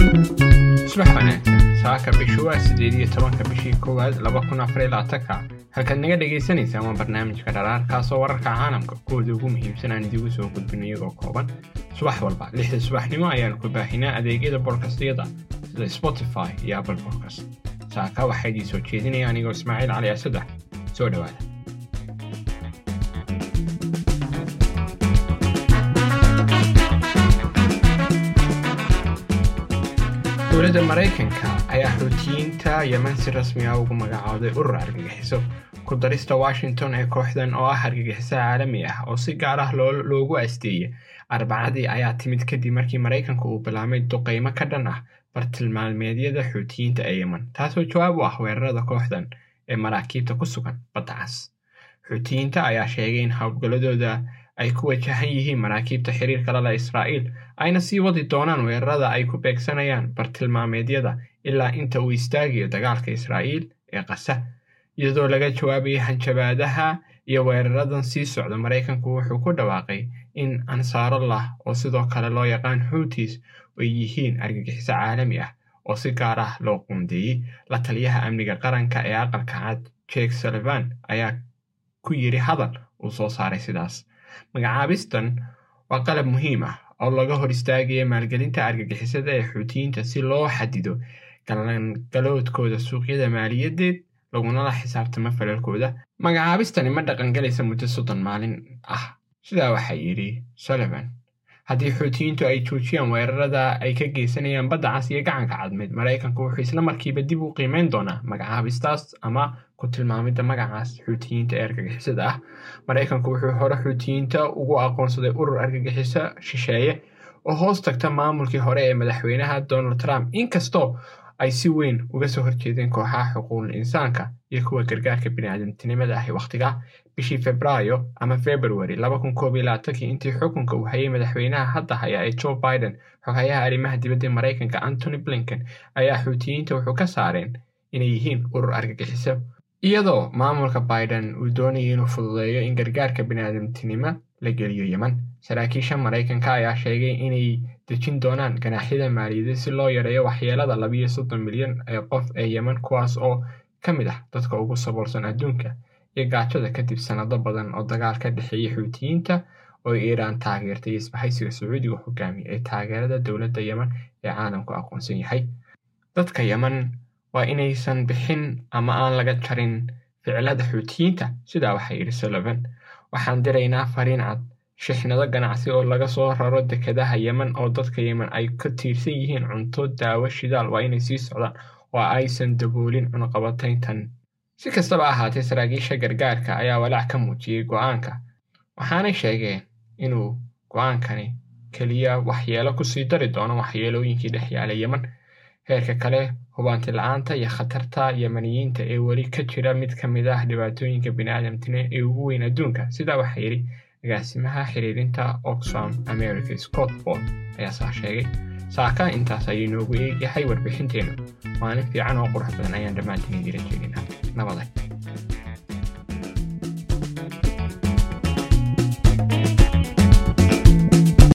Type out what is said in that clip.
subax wanaagsan saaka bishu waa sideed iyo tobanka bishii koowaad laba kun afar iyo labaatanka halkaad naga dhagaysanaysaan waa barnaamijka dharaarkaasoo wararka caalamka kuwooda ugu muhiimsan aan idigu soo gudbin iyagoo kooban. Subax walba lixda subaxnimo ayaanu ku baahinaa adeegyada bodkastyada sida spotify iyo apple bodcast saaka waxaa idii soo jeedinaya anigoo ismaaciil cali asadex soo dhowaada dowladda maraykanka ayaa xuutiyiinta yeman si rasmi ah ugu magacooday urur argagixiso ku darista washington ee kooxdan oo ah argagixiso caalami ah oo si gaar ah loogu asteeyay arbacadii ayaa timid kadib markii maraykanku uu bilaamay duqaymo ka dhan ah bartilmaameedyada xuutiyiinta ee yeman taasoo jawaab u ah weerarada kooxdan ee maraakiibta ku sugan badda cas. Xuutiyiinta ayaa sheegay in howlgalladooda ay ku wajahan yihiin maraakiibta xiriirka lala israa'iil ayna sii wadi doonaan weerarada ay ku beegsanayaan bartilmaameedyada ilaa inta uu istaagayo dagaalka israa'iil ee qasa iyadoo laga jawaabayay hanjabaadaha iyo weeraradan sii socda maraykanku wuxuu ku dhawaaqay in ansaarallah oo sidoo kale loo yaqaan xuutis ay yihiin argagixiso caalami ah oo si gaar ah loo quundeeyey. La taliyaha amniga qaranka ee aqalka cad jek sullivan ayaa ku yidhi hadal uu soo saaray sidaas magacaabistan waa qalab muhiim ah oo laga hor istaagaya maalgelinta argagixisada ee xuutiyiinta si loo xadido galoodkooda suuqyada maaliyadeed laguna la xisaabtamo falalkooda magacaabistani ma dhaqangalaysa muddo soddon maalin ah. Sidaa waxaa yidhi sullivan haddii xuutiyiintu ay joojiyaan weerarada ay ka geysanayaan badda cas iyo gacanka cadmeed maraykanku wuxuu isla markiiba dib u qiimeyn doonaa magacaabistaas ama ku tilmaamidda magacaas xuutiyiinta ee argagixisada ah. Maraykanku wuxuu hore xuutiyiinta ugu aqoonsaday urur argagixiso shisheeye oo hoos tagta maamulkii hore ee madaxweynaha donald trump. Inkastoo ay si weyn uga soo horjeedeen kooxaha xuquuqul insaanka iyo kuwa gargaarka biniaadamtinimada ahi wakhtiga bishii febraayo ama februari intii xukunka uu hayay madaxweynaha hadda haya ee joe biden xogayaha arrimaha dibadda maraykanka antony blinken ayaa xuutiyiinta wuxuu ka saareen inay yihiin urur argagixiso iyadoo maamulka biden uu doonayay inuu fududeeyo in gargaarka biniaadamtinimo la geliyo yeman saraakiisha maraykanka ayaa sheegay inay dejin doonaan ganaaxyada maaliyadeed si loo yareeyo waxyeelada labiyo soddon milyan ee qof ee yeman kuwaas oo ka mid ah dadka ugu saboolsan adduunka iyo gaajada kadib sannado badan oo dagaal ka dhexeeyay xuutiyiinta oo iiraan taageertay isbahaysiga sacuudiga hogaamiya ee taageerada dowladda yeman ee caalamku aqoonsan yahay. Dadka yeman waa inaysan bixin ama aan laga jarin ficilada xuutiyiinta sidaa waxaa yidhi sullivan. Waxaan diraynaa fariin cad shixnado ganacsi oo laga soo raro dekedaha yeman oo dadka yeman ay ka tiirsan yihiin cunto daawo shidaal. Waa inay sii socdaan oo aysan daboolin cunaqabatayntan. Si kastaba ahaatee saraakiisha gargaarka ayaa walaac ka muujiyey go'aanka. Waxaanay sheegeen inuu go'aankani keliya waxyeelo ku sii dari doono waxyeelooyinkii dhex yaalla yeman heerka kale hubaanti la'aanta iyo khatarta yemaniyiinta ee weli ka jira mid ka mid ah dhibaatooyinka biniaadamtine ee ugu weyn adduunka. Sidaa waxaa yidhi agaasimaha xiriirinta oxfam america scott ford ayaa saa sheegay. Saaka intaas ayuu noogu eegyahay warbixinteennu maalin fiican oo qurux badan ayaan dhammaantiin idila jeedinaa. Nabaday